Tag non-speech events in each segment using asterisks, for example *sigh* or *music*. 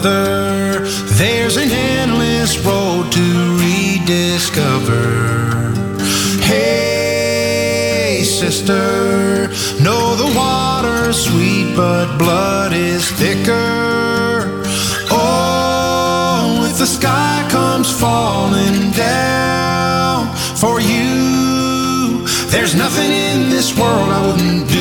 brother, there's an endless road to rediscover. Hey, sister, know the water's sweet, but blood is thicker. Oh, if the sky comes falling down for you, there's nothing in this world I wouldn't do.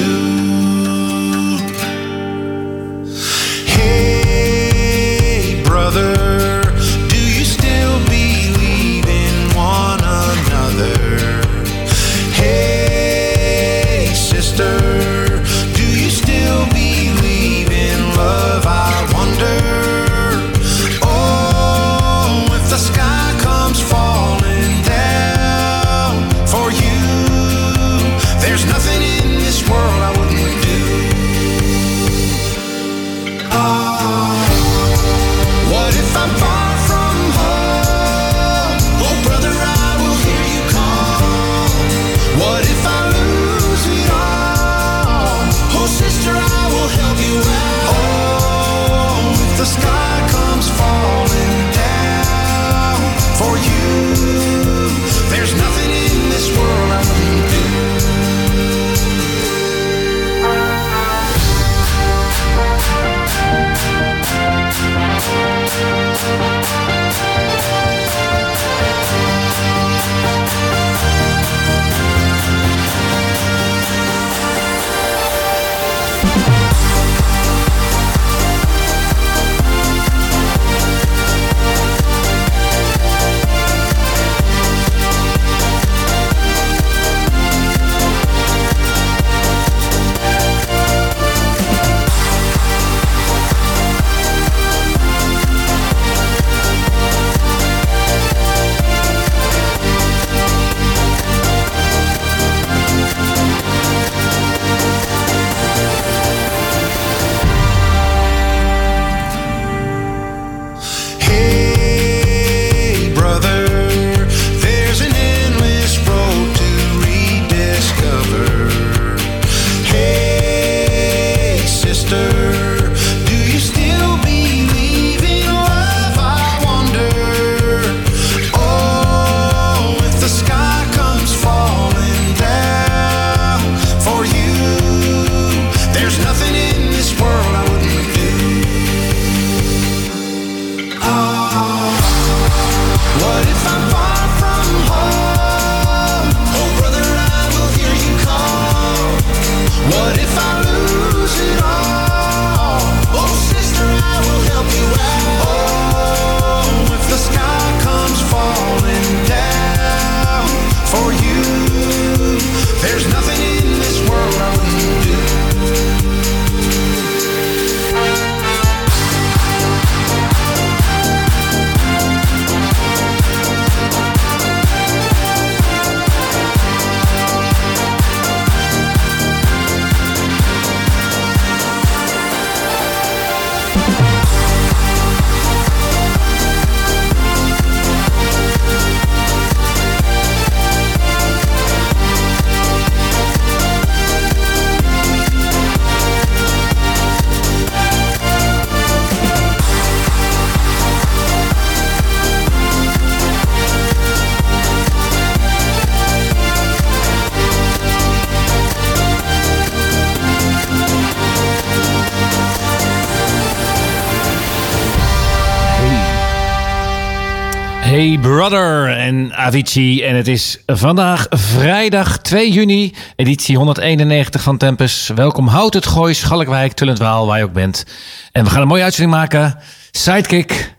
Brother en Avicii. En het is vandaag vrijdag 2 juni, editie 191 van Tempus. Welkom Hout het Gooi, Schalkwijk, Tullendwaal, waar je ook bent. En we gaan een mooie uitzending maken. Sidekick,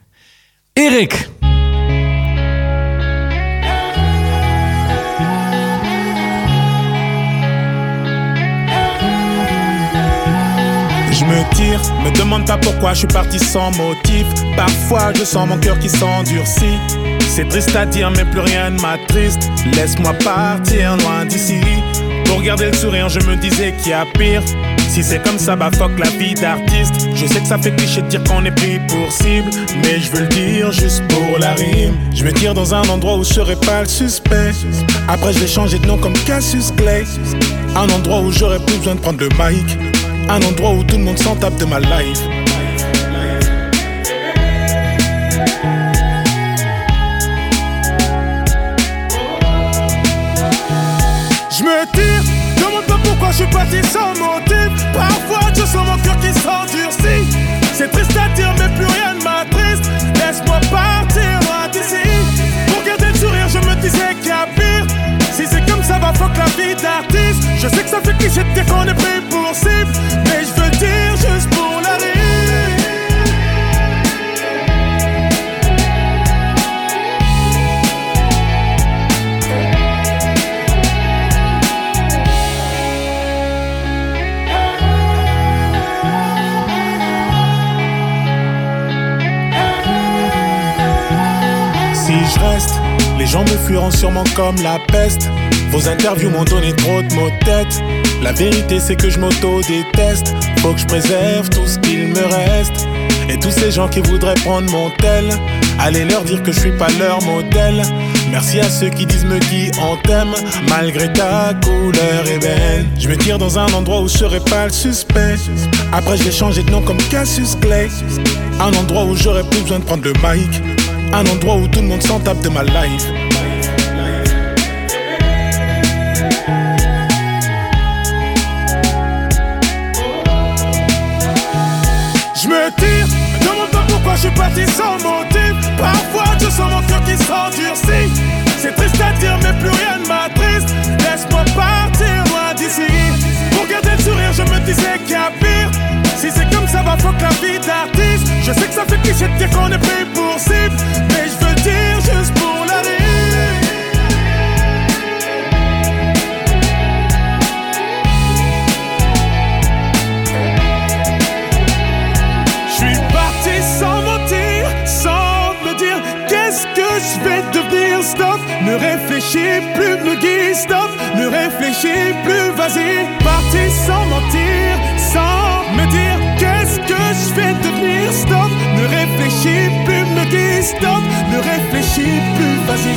Erik. Je me tire, me demande pas pourquoi je suis parti sans motif. Parfois je sens mon cœur qui s'endurcit. C'est triste à dire, mais plus rien ne m'attriste. Laisse-moi partir loin d'ici. Pour garder le sourire, je me disais qu'il y a pire. Si c'est comme ça, bah fuck la vie d'artiste. Je sais que ça fait cliché de dire qu'on est pris pour cible. Mais je veux le dire juste pour la rime. Je me tire dans un endroit où je serai pas le suspect. Après, je vais changer de nom comme Cassius Clay. Un endroit où j'aurais plus besoin de prendre le mic. Un endroit où tout le monde s'en tape de ma life. Demande pas pourquoi je suis parti sans motif. Parfois je sens mon cœur qui s'endurcit. C'est triste à dire, mais plus rien ne m'attriste. Laisse-moi partir loin d'ici. Pour garder le sourire, je me disais qu'il y a pire. Si c'est comme ça, va fuck la vie d'artiste. Je sais que ça fait cliché de dire qu'on est pris sûrement comme la peste. Vos interviews m'ont donné trop de mots de tête. La vérité, c'est que je m'auto-déteste. Faut que je préserve tout ce qu'il me reste. Et tous ces gens qui voudraient prendre mon tel, allez leur dire que je suis pas leur modèle. Merci à ceux qui disent me qui on t'aime, malgré ta couleur ébène. Je me tire dans un endroit où je serai pas le suspect. Après, j'ai changé de nom comme Cassius Clay. Un endroit où j'aurais plus besoin de prendre le mic. Un endroit où tout le monde s'en tape de ma life. Je suis parti sans motif. Parfois je sens mon cœur qui s'endurcit. C'est triste à dire, mais plus rien ne m'attriste. Laisse-moi partir loin d'ici. Pour garder le sourire, je me disais qu'il y a pire. Si c'est comme ça, va fuck la vie d'artiste. Je sais que ça fait cliché de dire qu'on est pris pour cible. Mais je veux dire juste pour ne réfléchis plus, me guide. Stop, ne réfléchis plus, vas-y. Parti sans mentir, sans me dire qu'est-ce que je vais devenir. Stop, ne réfléchis plus, me guide. Stop, ne réfléchis plus, vas-y.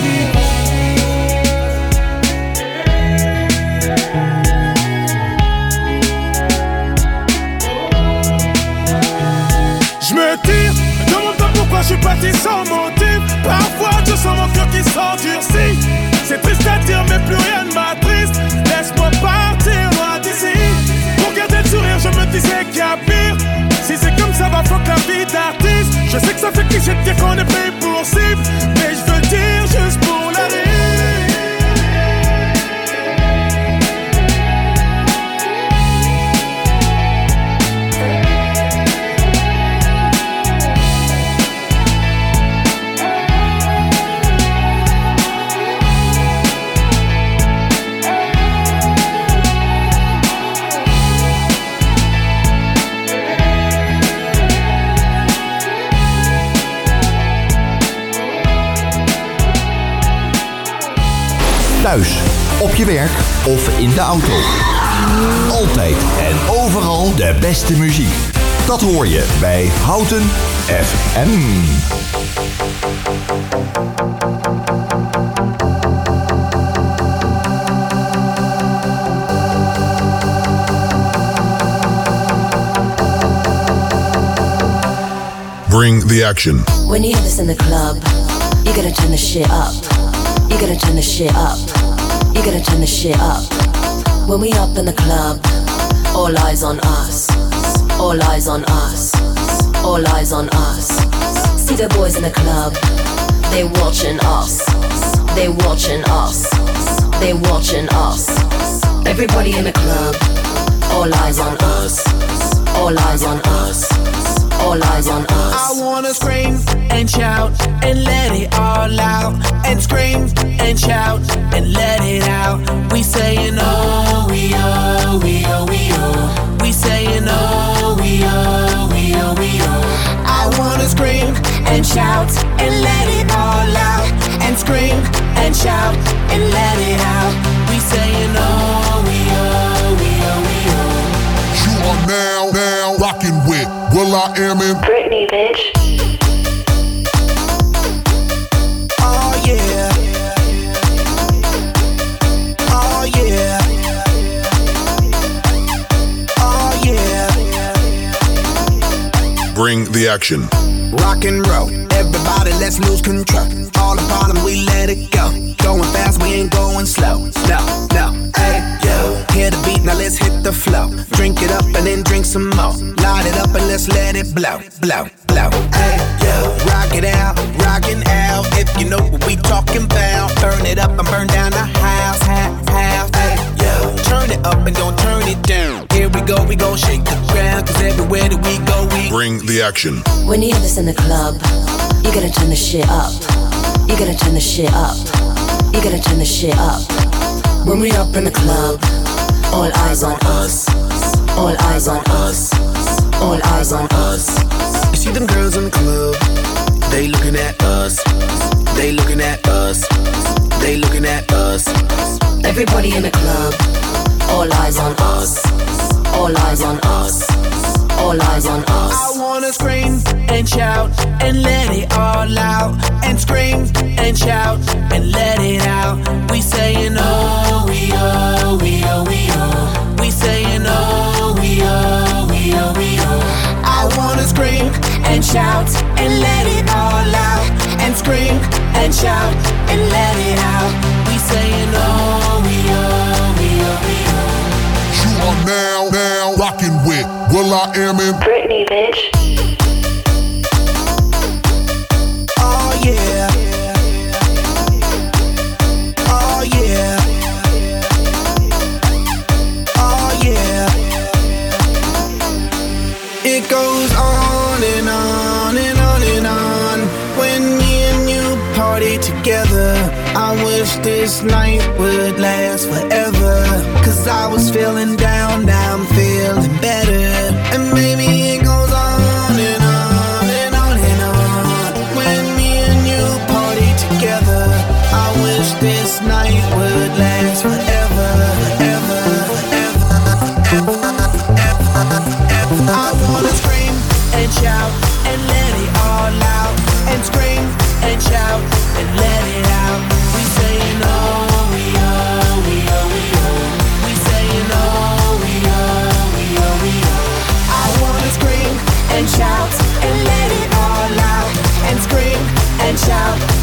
Je me tire, demande pas pourquoi je suis parti sans motif. Parfois je sens mon cœur qui s'endurcit. C'est triste à dire, mais plus rien ne m'attriste. Laisse-moi partir loin d'ici. Pour garder le sourire, je me disais qu'il y a pire. Si c'est comme ça, va fuck la vie d'artiste. Je sais que ça fait cliché de dire qu'on est pris pour cible. Mais je veux dire juste pour Thuis, op je werk of in de auto. Altijd en overal de beste muziek. Dat hoor je bij Houten FM. Bring the action. When you hear this in the club, you gotta turn the shit up. You gotta turn the shit up. You gotta turn the shit up. When we up in the club, all eyes on us. All eyes on us. All eyes on us. See the boys in the club, they watching us. They watching us. They watching us. Everybody in the club, all eyes on us. All eyes on us. All eyes on us. I wanna scream and shout and let it all out. And scream and shout and let it out. We saying oh, we oh, we oh, we oh. We saying oh, we oh, we oh, we oh. I wanna scream and shout and let it all out. And scream and shout and let it out. We saying oh, oh, with Will I Am in Britney, bitch. Oh yeah. Oh yeah. Oh yeah. Bring the action. Rock and roll, everybody, let's lose control. All the bottom, we let it go. Going fast, we ain't going slow. No, no, hey, yo. Hear the beat, now let's hit the flow. Drink it up and then drink some more. Light it up and let's let it blow, blow, blow. Hey, yo. Rock it out, rockin' out. If you know what we talking about, burn it up and burn down the house, house, house. Hey, yo. Turn it up and don't turn it down. Here we go, we gon' shake the ground. Cause everywhere that we go, we Bring the action. When you hear this in the club, you gotta turn the shit up. You gotta turn the shit up. You gotta turn the shit up. When we up in the club, all eyes on us. All eyes on us. All eyes on us. You see them girls in the club, they looking at us. They looking at us. They looking at us. Everybody in the club, all eyes on us. All eyes on us. All eyes on us. I wanna scream and shout and let it all out. And scream and shout and let it out. Shout and let it all out. And scream and shout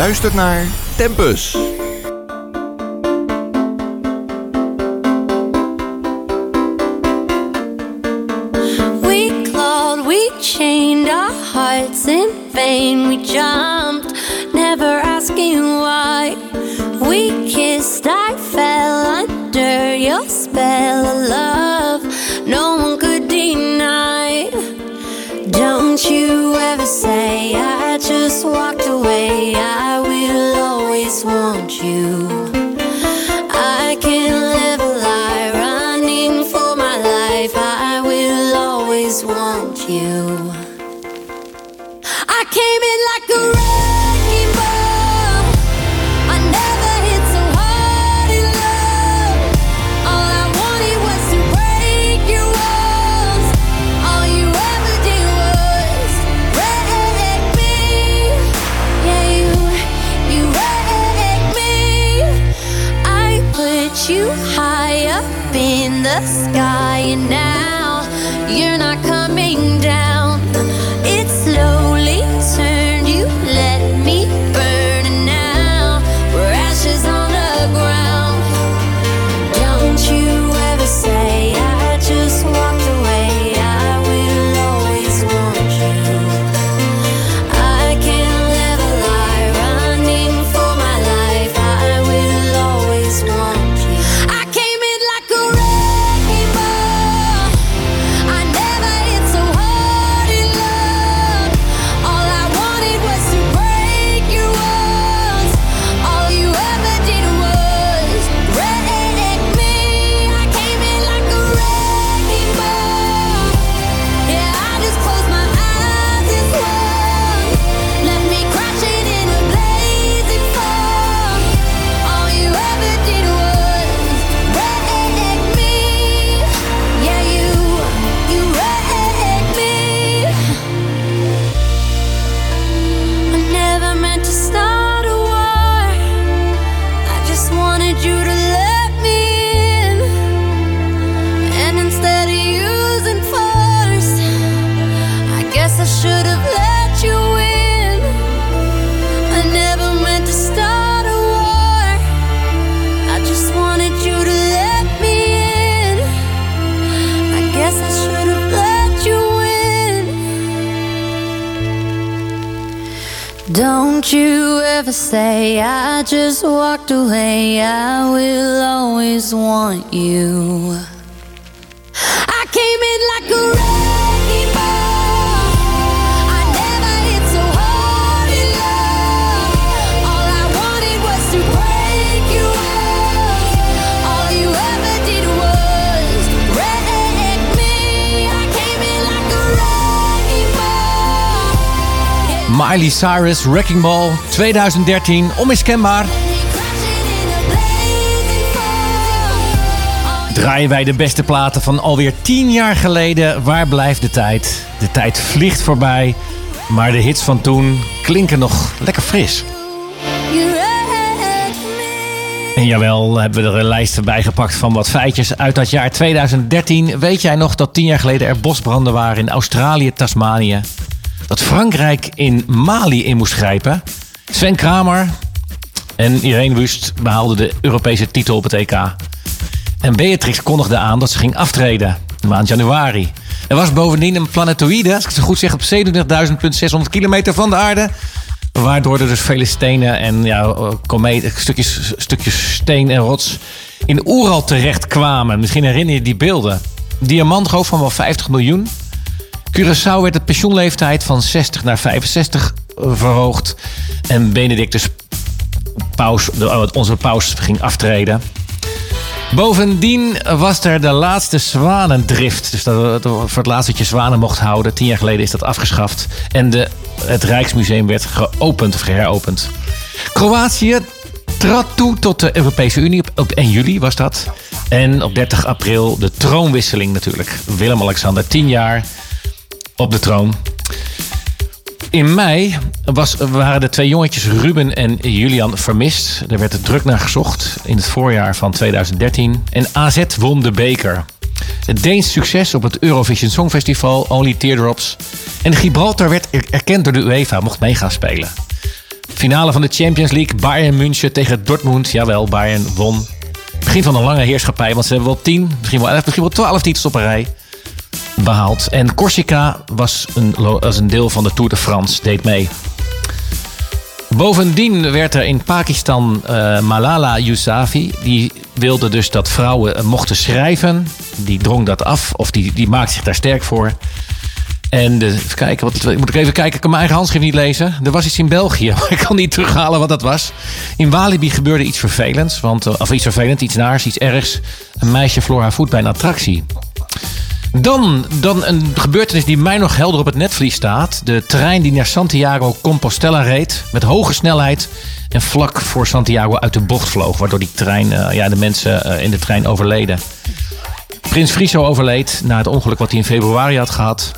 luistert naar Tempus. We clawed, we chained our hearts in vain. We jumped, never asking why. We kissed, I fell under your spell of love. Miley Cyrus, Wrecking Ball, 2013, onmiskenbaar. Draaien wij de beste platen van alweer 10 jaar geleden. Waar blijft de tijd? De tijd vliegt voorbij. Maar de hits van toen klinken nog lekker fris. En jawel, hebben we er een lijst bij gepakt van wat feitjes uit dat jaar 2013. Weet jij nog dat 10 jaar geleden er bosbranden waren in Australië, Tasmanië? Dat Frankrijk in Mali in moest grijpen? Sven Kramer en Irene Wust behaalden de Europese titel op het EK. En Beatrix kondigde aan dat ze ging aftreden, maand januari. Er was bovendien een planetoïde, als ik het goed zeg, op 27.600 kilometer van de aarde. Waardoor er dus vele stenen en ja, stukjes, stukjes steen en rots in Oeral terecht kwamen. Misschien herinner je die beelden. Diamantgroof van wel 50 miljoen. Curaçao werd de pensioenleeftijd van 60 naar 65 verhoogd. En Benedictus, paus, de- onze paus, ging aftreden. Bovendien was er de laatste zwanendrift. Dus dat, voor het laatst dat je zwanen mocht houden. Tien jaar geleden is dat afgeschaft. En de, het Rijksmuseum werd geopend of heropend. Kroatië trad toe tot de Europese Unie. Op, op 1 juli was dat. En op 30 april de troonwisseling natuurlijk. Willem-Alexander, 10 jaar op de troon. In mei was, waren de twee jongetjes Ruben en Julian vermist. Er werd druk naar gezocht in het voorjaar van 2013. En AZ won de beker. Het Deens succes op het Eurovision Songfestival, Only Teardrops. En Gibraltar werd er- erkend door de UEFA, mocht mee gaan spelen. Finale van de Champions League, Bayern München tegen Dortmund. Jawel, Bayern won. Begin van een lange heerschappij, want ze hebben wel 10, misschien wel 11, misschien wel 12 titels op een rij behaald. En Corsica was een, een deel van de Tour de France, deed mee. Bovendien werd er in Pakistan eh, Malala Yousafzai. Die wilde dus dat vrouwen eh, mochten schrijven. Die drong dat af, of die, die maakte zich daar sterk voor. En even kijken, wat, moet ik even kijken, ik kan mijn eigen handschrift niet lezen. Er was iets in België, *laughs* maar ik kan niet terughalen wat dat was. In Walibi gebeurde iets vervelends, want, eh, of iets vervelends, iets naars, iets ergs. Een meisje verloor haar voet bij een attractie. Dan, dan een gebeurtenis die mij nog helder op het netvlies staat. De trein die naar Santiago Compostela reed. Met hoge snelheid. En vlak voor Santiago uit de bocht vloog. Waardoor die trein, eh, ja, de mensen eh, in de trein overleden. Prins Friso overleed na het ongeluk wat hij in februari had gehad.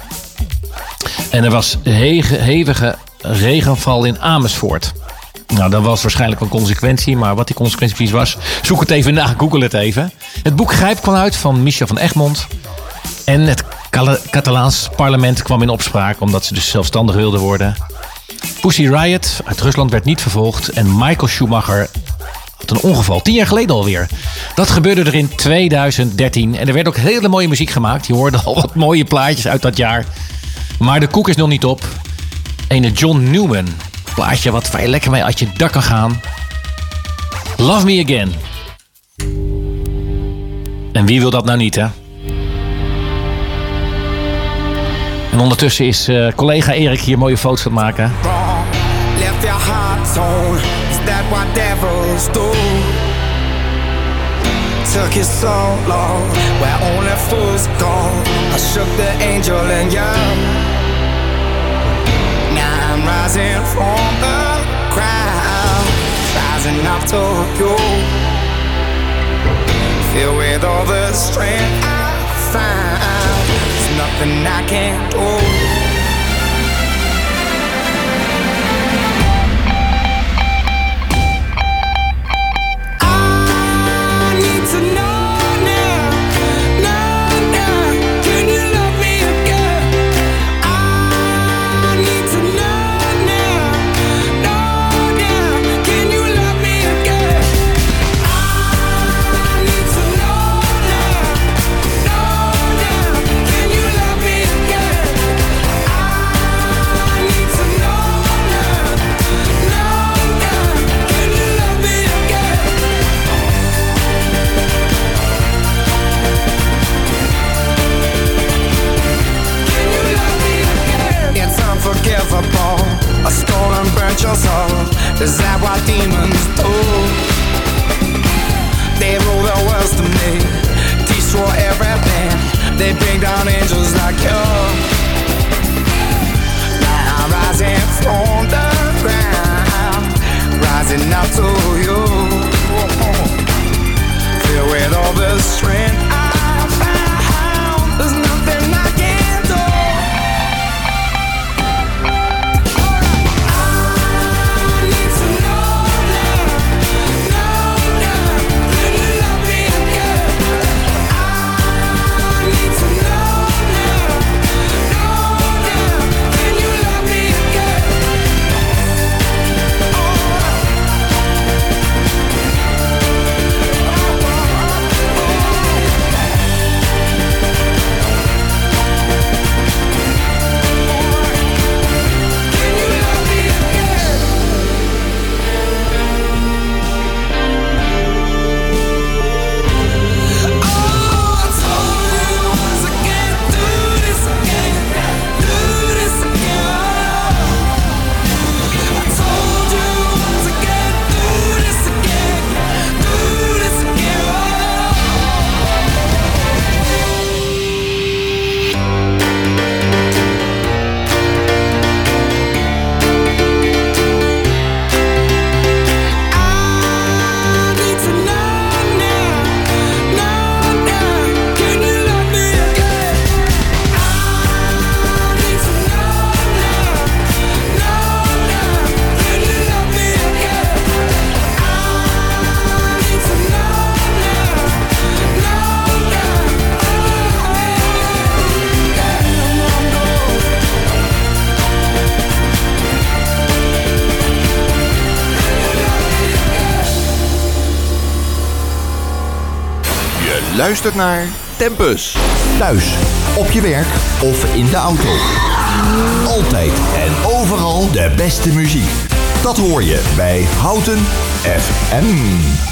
En er was hege- hevige regenval in Amersfoort. Nou, dat was waarschijnlijk een consequentie, maar wat die consequentie precies was, zoek het even na, google het even. Het boek Grijp kwam uit van Michel van Egmond. En het Catalaans parlement kwam in opspraak omdat ze dus zelfstandig wilden worden. Pussy Riot uit Rusland werd niet vervolgd en Michael Schumacher had een ongeval. Tien jaar geleden alweer. Dat gebeurde er in 2013 en er werd ook hele mooie muziek gemaakt. Je hoorde al wat mooie plaatjes uit dat jaar. Maar de koek is nog niet op. Ene John Newman. Plaatje wat je lekker mee uit je dak kan gaan. Love Me Again. En wie wil dat nou niet, hè? En ondertussen is eh, collega Erik hier mooie foto's aan het maken. Nothing I can't do. A stolen, burnt soul. Is that what demons do? They rule the world to me, destroy everything. They bring down angels like you. Now I'm rising from the ground, rising up to you. Filled with all the strength. Luistert naar Tempus. Thuis, op je werk of in de auto. Altijd en overal de beste muziek. Dat hoor je bij Houten FM.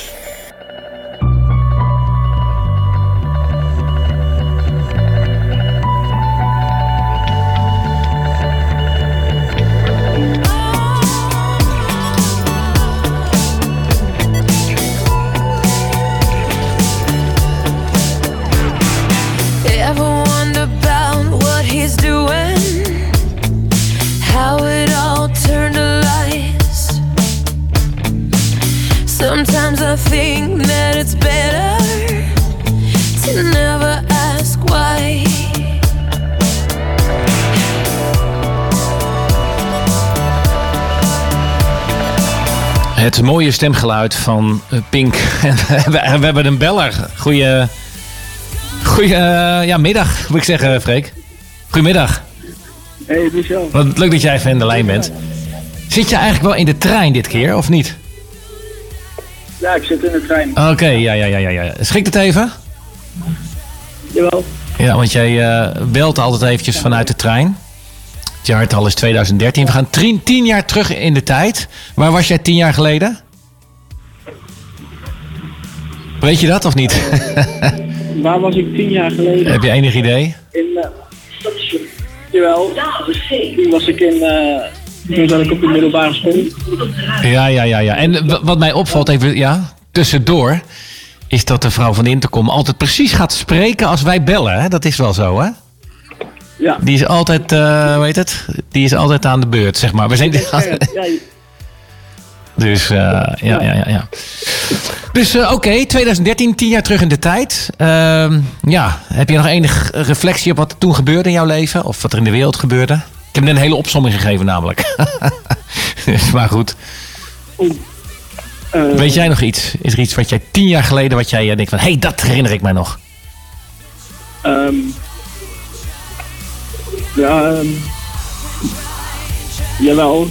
Het mooie stemgeluid van eh, Pink. *laughs* En we hebben- een beller. Goeie, goeie eh, ja, middag, moet ik zeggen, Freek. Goedemiddag. Hey Michel. Wat leuk dat jij even in de lijn bent. Zit je eigenlijk wel in de trein dit keer, of niet? Ja, ik zit in de trein. Oké, ja, ja, ja, ja, ja. Schikt het even? Jawel. Ja, want jij eh, belt altijd eventjes vanuit de trein. Het jaartal is 2013. We gaan tien, jaar terug in de tijd. Waar was jij tien jaar geleden? Weet je dat of niet? *laughs* Waar was ik tien jaar geleden? Heb je enig idee? In, eh jawel. Toen was ik in, eh toen zat ik op de middelbare school. Ja, ja, ja, ja. En wat mij opvalt, even ja, tussendoor, is dat de vrouw van Intercom altijd precies gaat spreken als wij bellen. Hè? Dat is wel zo, hè? Ja. Die is altijd, hoe heet het? Die is altijd aan de beurt, zeg maar. We zijn, *laughs* dus, eh, ja, ja, ja, ja. Dus, eh, oké, 2013, tien jaar terug in de tijd. Ehm, ja, heb je nog enig reflectie op wat er toen gebeurde in jouw leven? Of wat er in de wereld gebeurde? Ik heb net een hele opsomming gegeven, namelijk. *laughs* Dus, maar goed. Weet jij nog iets? Is er iets wat jij tien jaar geleden, wat jij denkt van... Hé, hey, dat herinner ik mij nog. ehm, ja, ehm, jawel.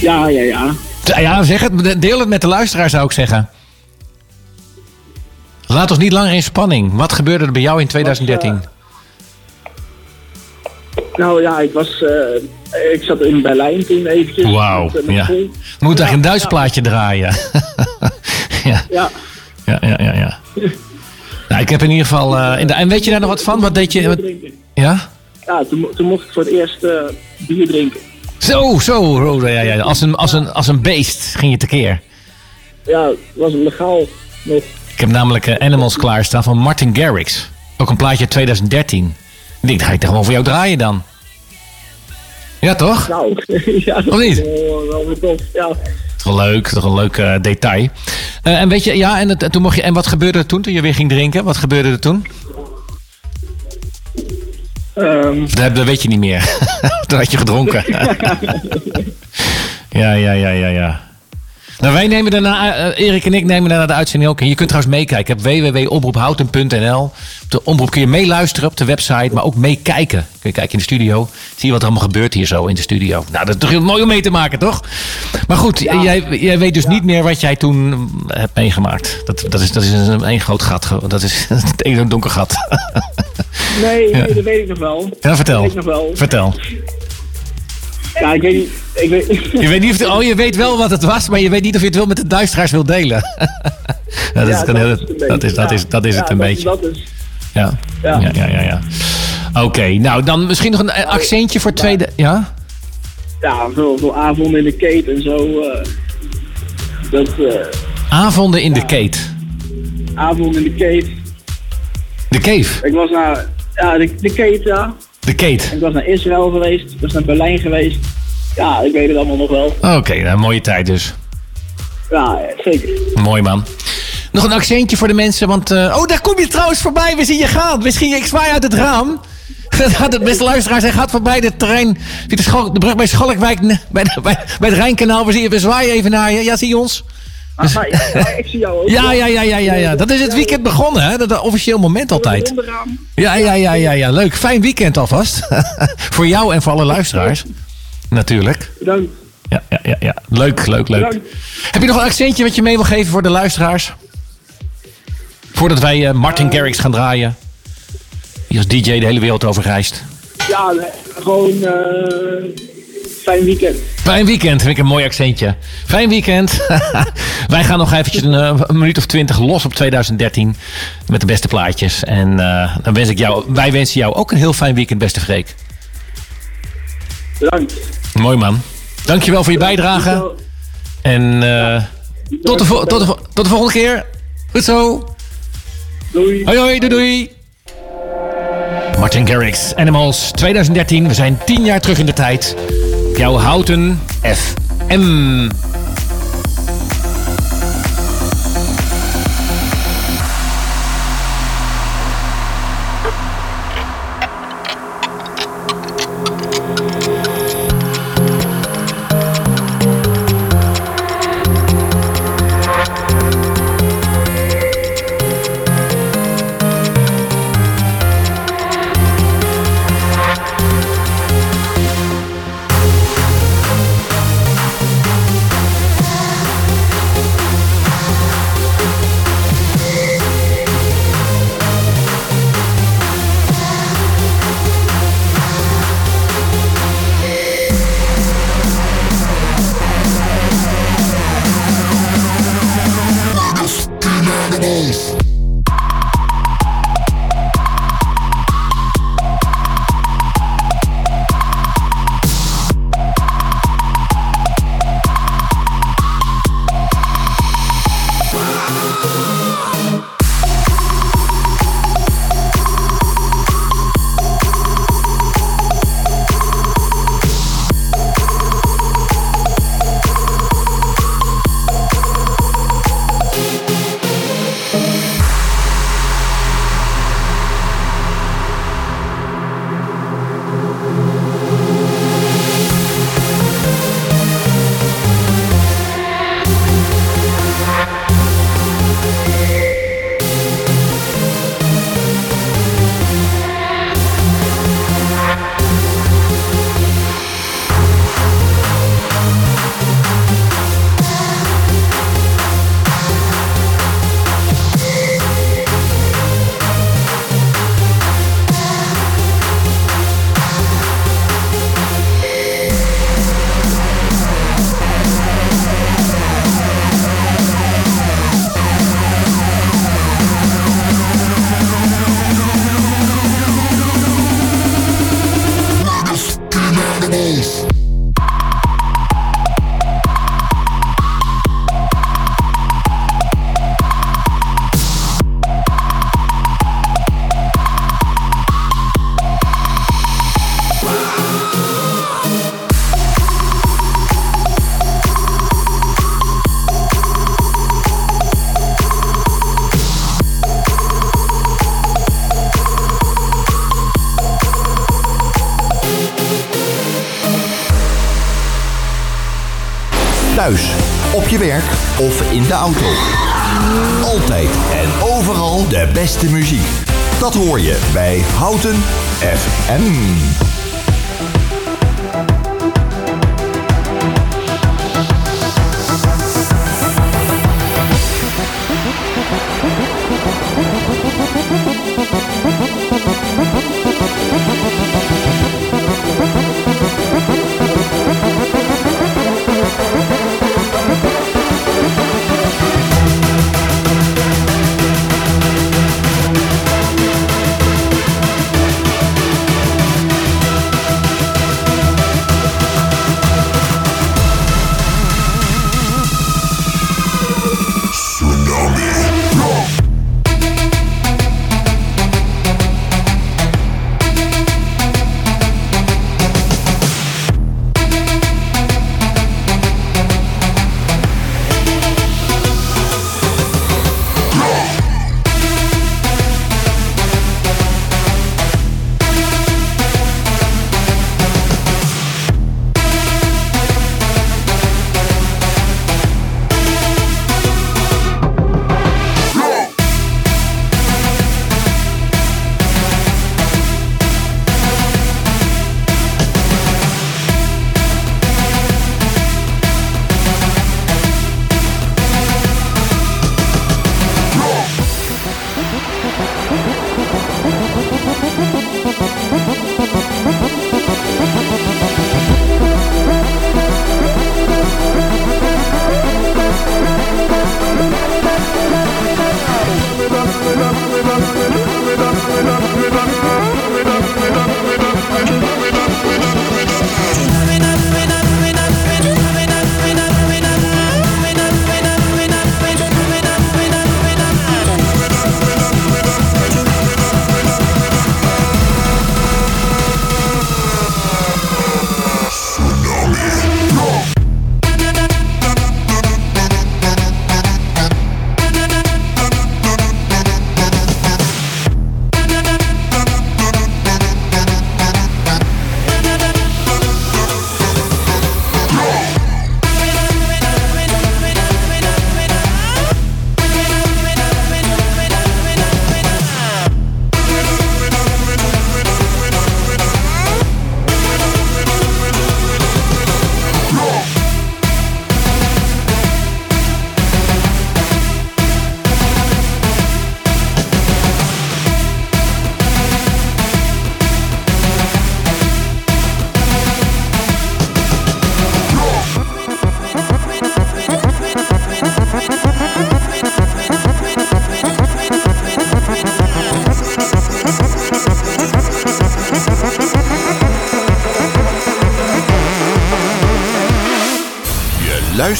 Ja, ja, ja. Ja, zeg het. Deel het met de luisteraar, zou ik zeggen. Laat ons niet langer in spanning. Wat gebeurde er bij jou in 2013? Nou ja, ik was, eh, ik zat in Berlijn toen eventjes. Wauw, eh, ja. school. We moeten eigenlijk een Duits plaatje draaien. *laughs* ja, Ja, ja, ja, ja. ja. *laughs* Nou, ik heb in ieder geval... eh, in de, en weet je daar nog wat van? Wat deed je? wat-. Ja? Ja, toen, mo- toen mocht ik voor het eerst eh, bier drinken. Zo, zo. oh, ja, ja. Als, een, als, een, als een beest ging je tekeer. Ja, het was legaal nog. Ik heb namelijk eh, Animals klaarstaan van Martin Garrix. Ook een plaatje uit 2013. Ik denk, dat ga ik toch gewoon voor jou draaien dan. Ja, toch? Nou, *laughs* ja, Of niet? is wel, wel tof. Ja. Toch wel leuk, toch een leuk eh, detail. En weet je, ja, en, het, en toen mocht je, en wat gebeurde er toen, toen je weer ging drinken? Wat gebeurde er toen? Ehm, Dat, dat weet je niet meer. *laughs* toen had je gedronken. *laughs* ja, ja, ja, ja, ja. Nou, wij nemen daarna, eh, Erik en ik nemen daarna de uitzending ook in. Je kunt trouwens meekijken op www.omroephouten.nl. Op de omroep kun je meeluisteren op de website, maar ook meekijken. Kun je kijken in de studio. Zie je wat er allemaal gebeurt hier zo in de studio. Nou, dat is toch heel mooi om mee te maken, toch? Maar goed, jij, jij weet dus niet meer wat jij toen hebt meegemaakt. Dat, dat, is, dat is een één groot gat. *laughs* Dat is het één donker gat. nee, Ja. nee, dat weet ik nog wel. Ja, Dat vertel. weet ik nog wel. Vertel. Ja, ik weet niet. Ik weet, Je weet, niet of oh, je weet wel wat het was, maar je weet niet of je het wil met de duisteraars wil delen. *laughs* Dat, is het een beetje. dat, is, dat is Ja, Ja, ja, Ja. ja, Oké, nou dan misschien nog een eh, accentje voor tweede. Ja? ja, veel, veel avonden in de kate en zo. eh, dat, eh Avonden in de Kate. avonden in de kate. De Cave. Ik was naar, ja, de, de kate, ja. De Kate. Ik was naar Israël geweest. Ik was naar Berlijn geweest. Ja, ik weet het allemaal nog wel. Oké, nou, mooie tijd dus. Ja, zeker. Mooi man. Nog een accentje voor de mensen, want... eh, oh, daar kom je trouwens voorbij. We zien je gaan. Misschien, ik zwaai uit het raam. *laughs* Het beste luisteraars. Hij gaat voorbij de terrein. De, de brug bij Schalkwijk. Bij, de- bij, bij het Rijnkanaal. We, zien, we zwaaien even naar je. Ja, zie je ons? Maar, ja, ik zie jou ook. *laughs* Ja, ja, ja, ja, ja, ja. Dat is het weekend begonnen, hè? Dat officieel moment altijd. Ja, ja, ja, ja, ja. Leuk. Fijn weekend alvast. *laughs* voor jou en voor alle luisteraars. Natuurlijk. Bedankt. Ja, ja, ja, ja. Leuk, leuk, leuk. Bedankt. Heb je nog een accentje wat je mee wil geven voor de luisteraars? Voordat wij eh, Martin Garrix gaan draaien. Die als DJ de hele wereld over reist. Ja, gewoon. eh fijn weekend. Fijn weekend, vind ik een mooi accentje. Fijn weekend. *laughs* Wij gaan nog eventjes een, eh, een minuut of twintig los op 2013 met de beste plaatjes. En eh, dan wens ik jou, wij wensen jou ook een heel fijn weekend, beste Freek. Bedankt. Mooi man. Dankjewel voor je bijdrage. En eh, tot, de tot, de tot de volgende keer. Goed zo. Doei. Hoi hoi, doei doei. Martin Garrix, Animals 2013. We zijn tien jaar terug in de tijd. Jouw houten FM. Werk of in de auto. Altijd en overal de beste muziek. Dat hoor je bij Houten FM.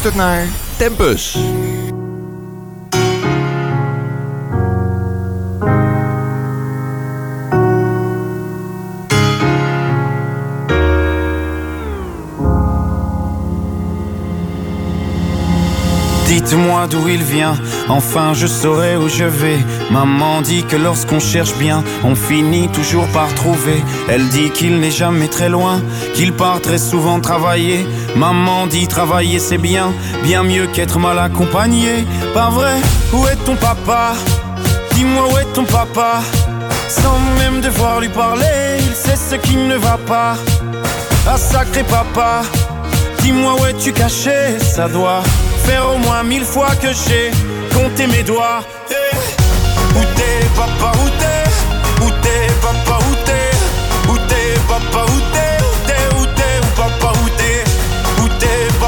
Luistert naar Tempus. Dites-moi d'où il vient, enfin je saurai où je vais. Maman dit que lorsqu'on cherche bien, on finit toujours par trouver. Elle dit qu'il n'est jamais très loin, qu'il part très souvent travailler. Maman dit travailler c'est bien, bien mieux qu'être mal accompagné. Pas vrai? Où est ton papa? Dis-moi où est ton papa? Sans même devoir lui parler, il sait ce qui ne va pas. Ah sacré papa, dis-moi où es-tu caché? Ça doit faire au moins mille fois que j'ai compté mes doigts. Eh, Où t'es, papa, où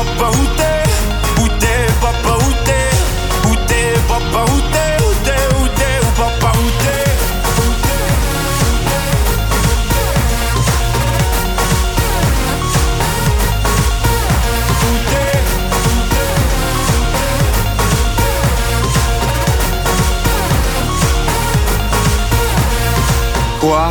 papa, où t'es? Où t'es, papa, où t'es? Où t'es, papa, où t'es? Où t'es, où t'es, où papa, où t'es? Quoi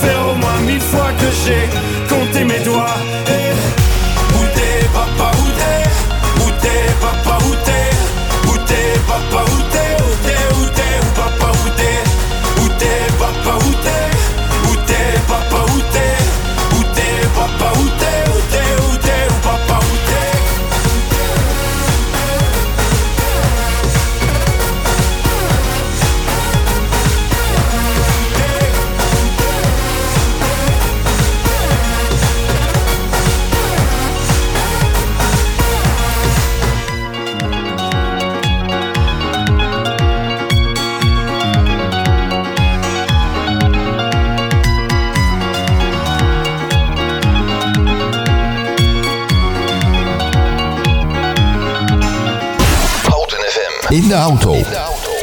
faire au moins mille fois que j'ai compté mes doigts. Eh,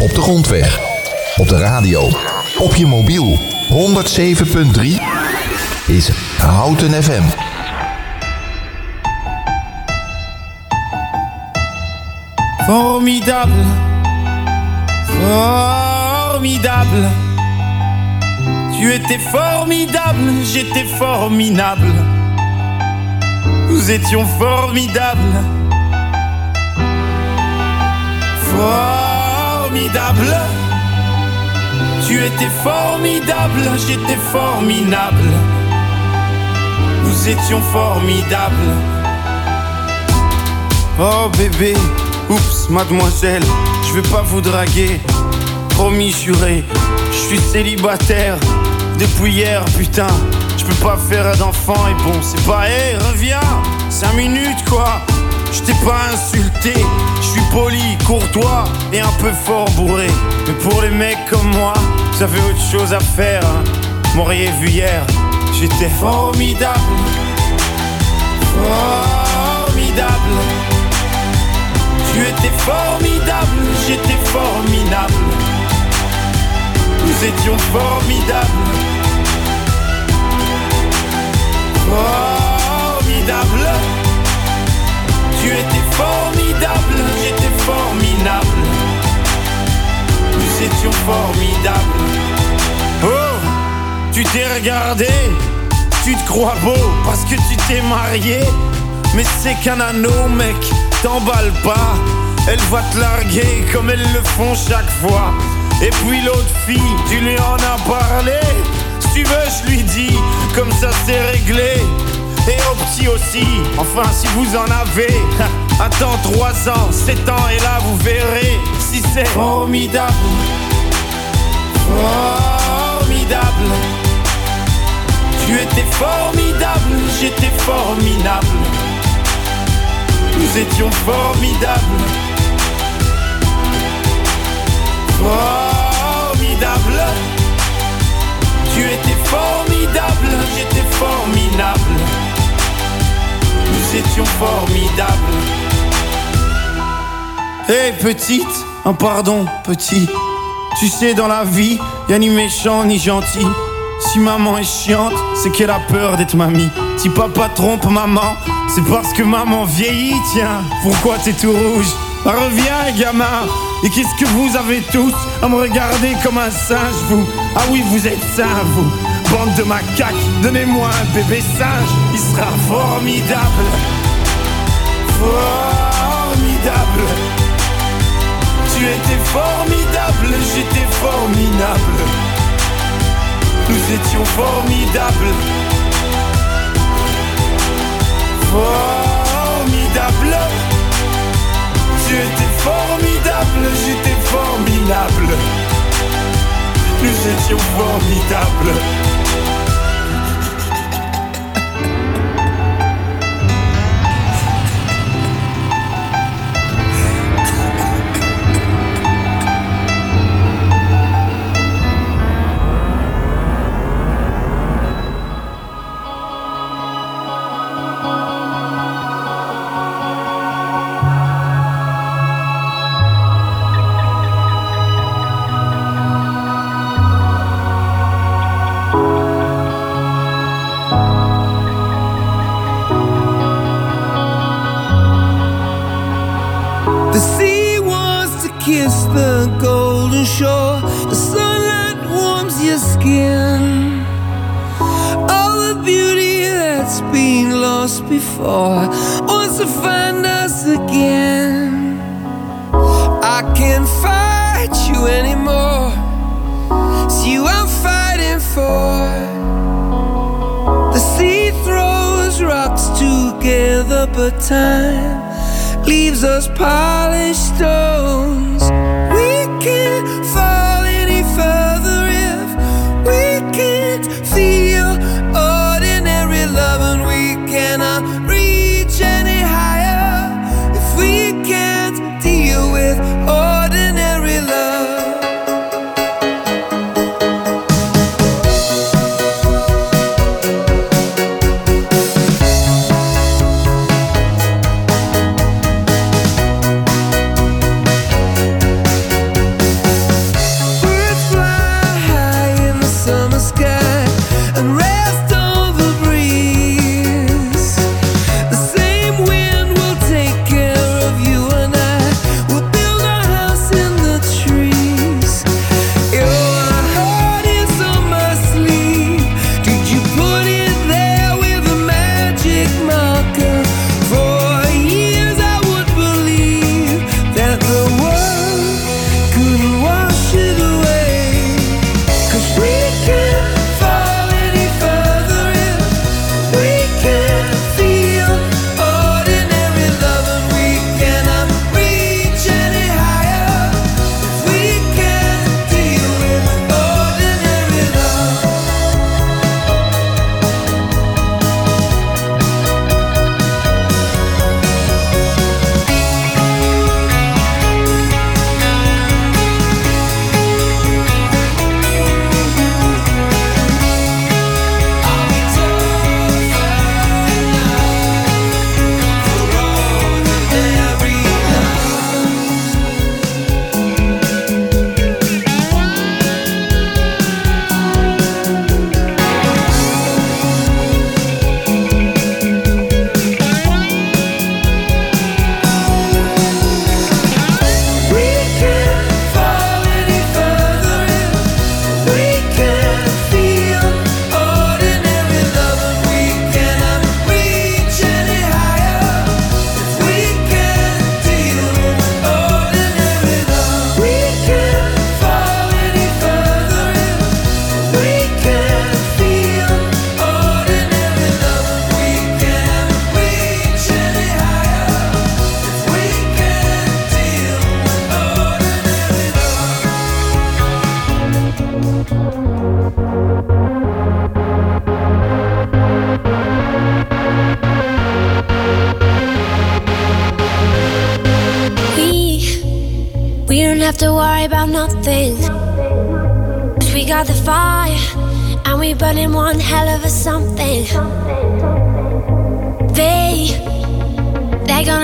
op de grondweg, op de radio, op je mobiel. 107.3 is Houten FM. Formidable, formidable. Tu étais formidable, j'étais formidable. Nous étions formidables. Formidable. Tu étais formidable, j'étais formidable. Nous étions formidables. Oh bébé, oups, mademoiselle, je vais pas vous draguer. Promis juré, je suis célibataire depuis hier, putain. Je peux pas faire d'enfant et bon, c'est pas, hé, reviens, 5 minutes quoi. Je t'ai pas insulté, je suis poli, courtois et un peu fort bourré. Mais pour les mecs comme moi, vous avez autre chose à faire. hein. M'auriez vu hier, j'étais formidable. Formidable. Tu étais formidable, j'étais formidable. Nous étions formidables. Formidable. Tu étais formidable, j'étais formidable. Nous étions formidables. Oh, tu t'es regardé, tu te crois beau parce que tu t'es marié. Mais c'est qu'un anneau, mec, t'emballe pas. Elle va te larguer comme elles le font chaque fois. Et puis l'autre fille, tu lui en as parlé. Si tu veux, je lui dis, comme ça c'est réglé. Et au petit aussi, enfin si vous en avez. *laughs* Attends 3 ans, 7 ans, et là vous verrez si c'est formidable. Formidable. Tu étais formidable, j'étais formidable. Nous étions formidables. Formidable. Tu étais formidable, j'étais formidable. Nous étions formidables. Hé petite, un pardon petit. Tu sais dans la vie, y'a ni méchant ni gentil. Si maman est chiante, c'est qu'elle a peur d'être mamie. Si papa trompe maman, c'est parce que maman vieillit, tiens. Pourquoi t'es tout rouge? Bah, Reviens, gamin. Et qu'est-ce que vous avez tous à me regarder comme un singe, vous? Ah oui, vous êtes sains, vous. Bande de macaques, donnez-moi un bébé singe. Il sera formidable. Formidable. Tu étais formidable, j'étais formidable. Nous étions formidables. Formidable. Tu étais formidable, j'étais formidable. Nous étions formidables.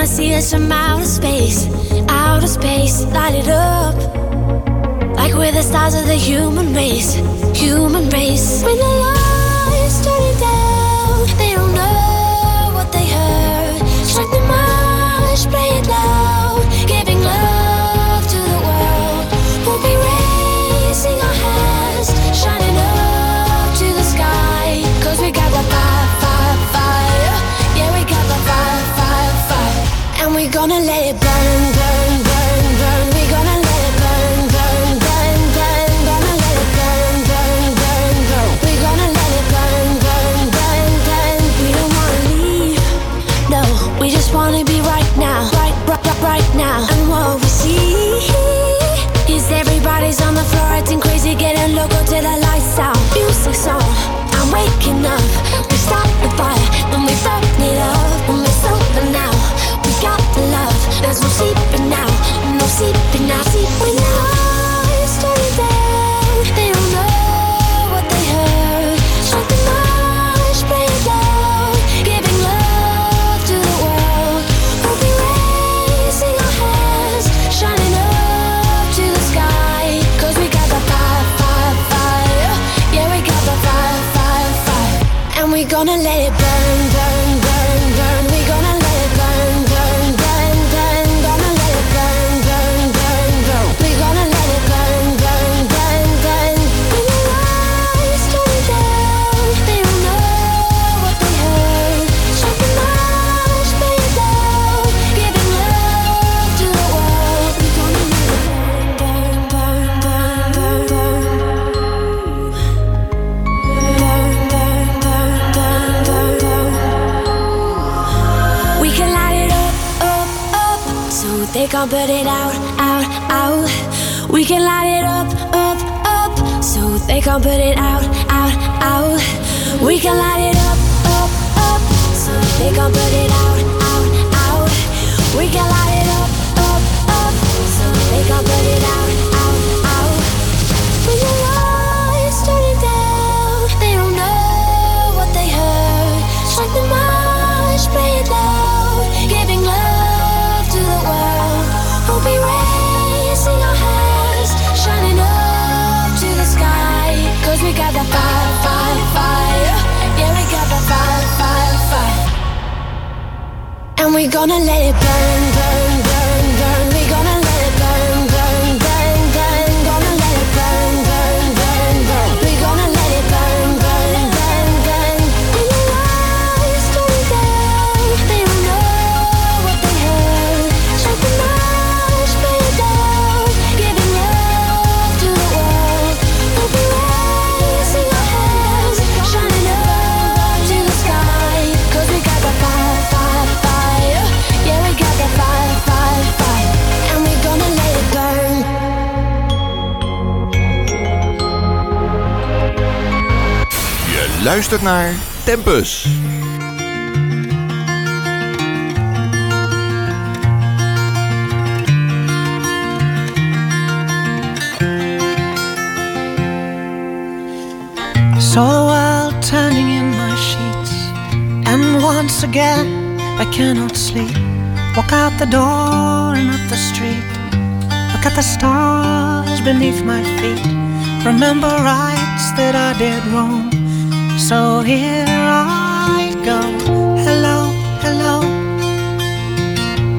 Gonna see us from outer space, outer space, light it up. Like we're the stars of the human race, human race. When the And we're gonna let it burn, burn, burn, burn. We're gonna let it burn, burn, burn, burn. Gonna let it burn, burn, burn, burn. We're gonna let it burn, burn, burn, burn. We don't wanna leave. No, we just wanna be right now, right, right, right, now. And what we see is everybody's on the floor acting crazy, getting loco till the luistert naar Tempus. Saw the world turning in my sheets, and once again I cannot sleep. Walk out the door and up the street. Look at the stars beneath my feet. Remember rights that I did wrong. So here I go. Hello, hello.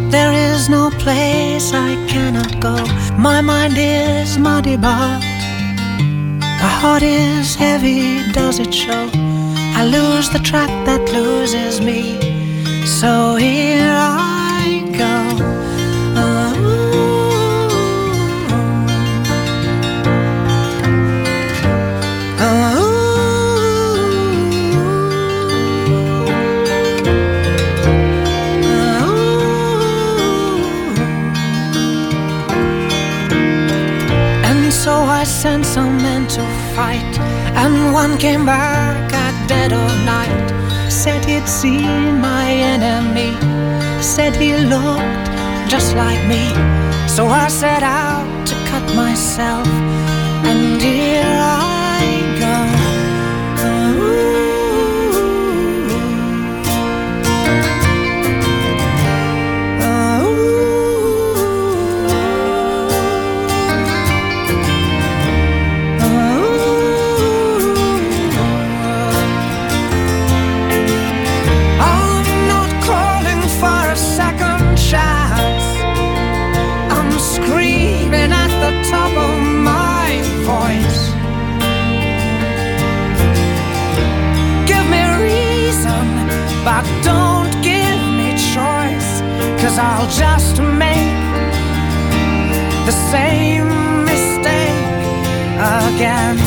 There is no place I cannot go. My mind is muddy, but my heart is heavy, does it show? I lose the track that loses me. So here I sent some men to fight, and one came back at dead of night. Said he'd seen my enemy, said he looked just like me. So I set out to cut myself, and here I go. Cause I'll just make the same mistake again.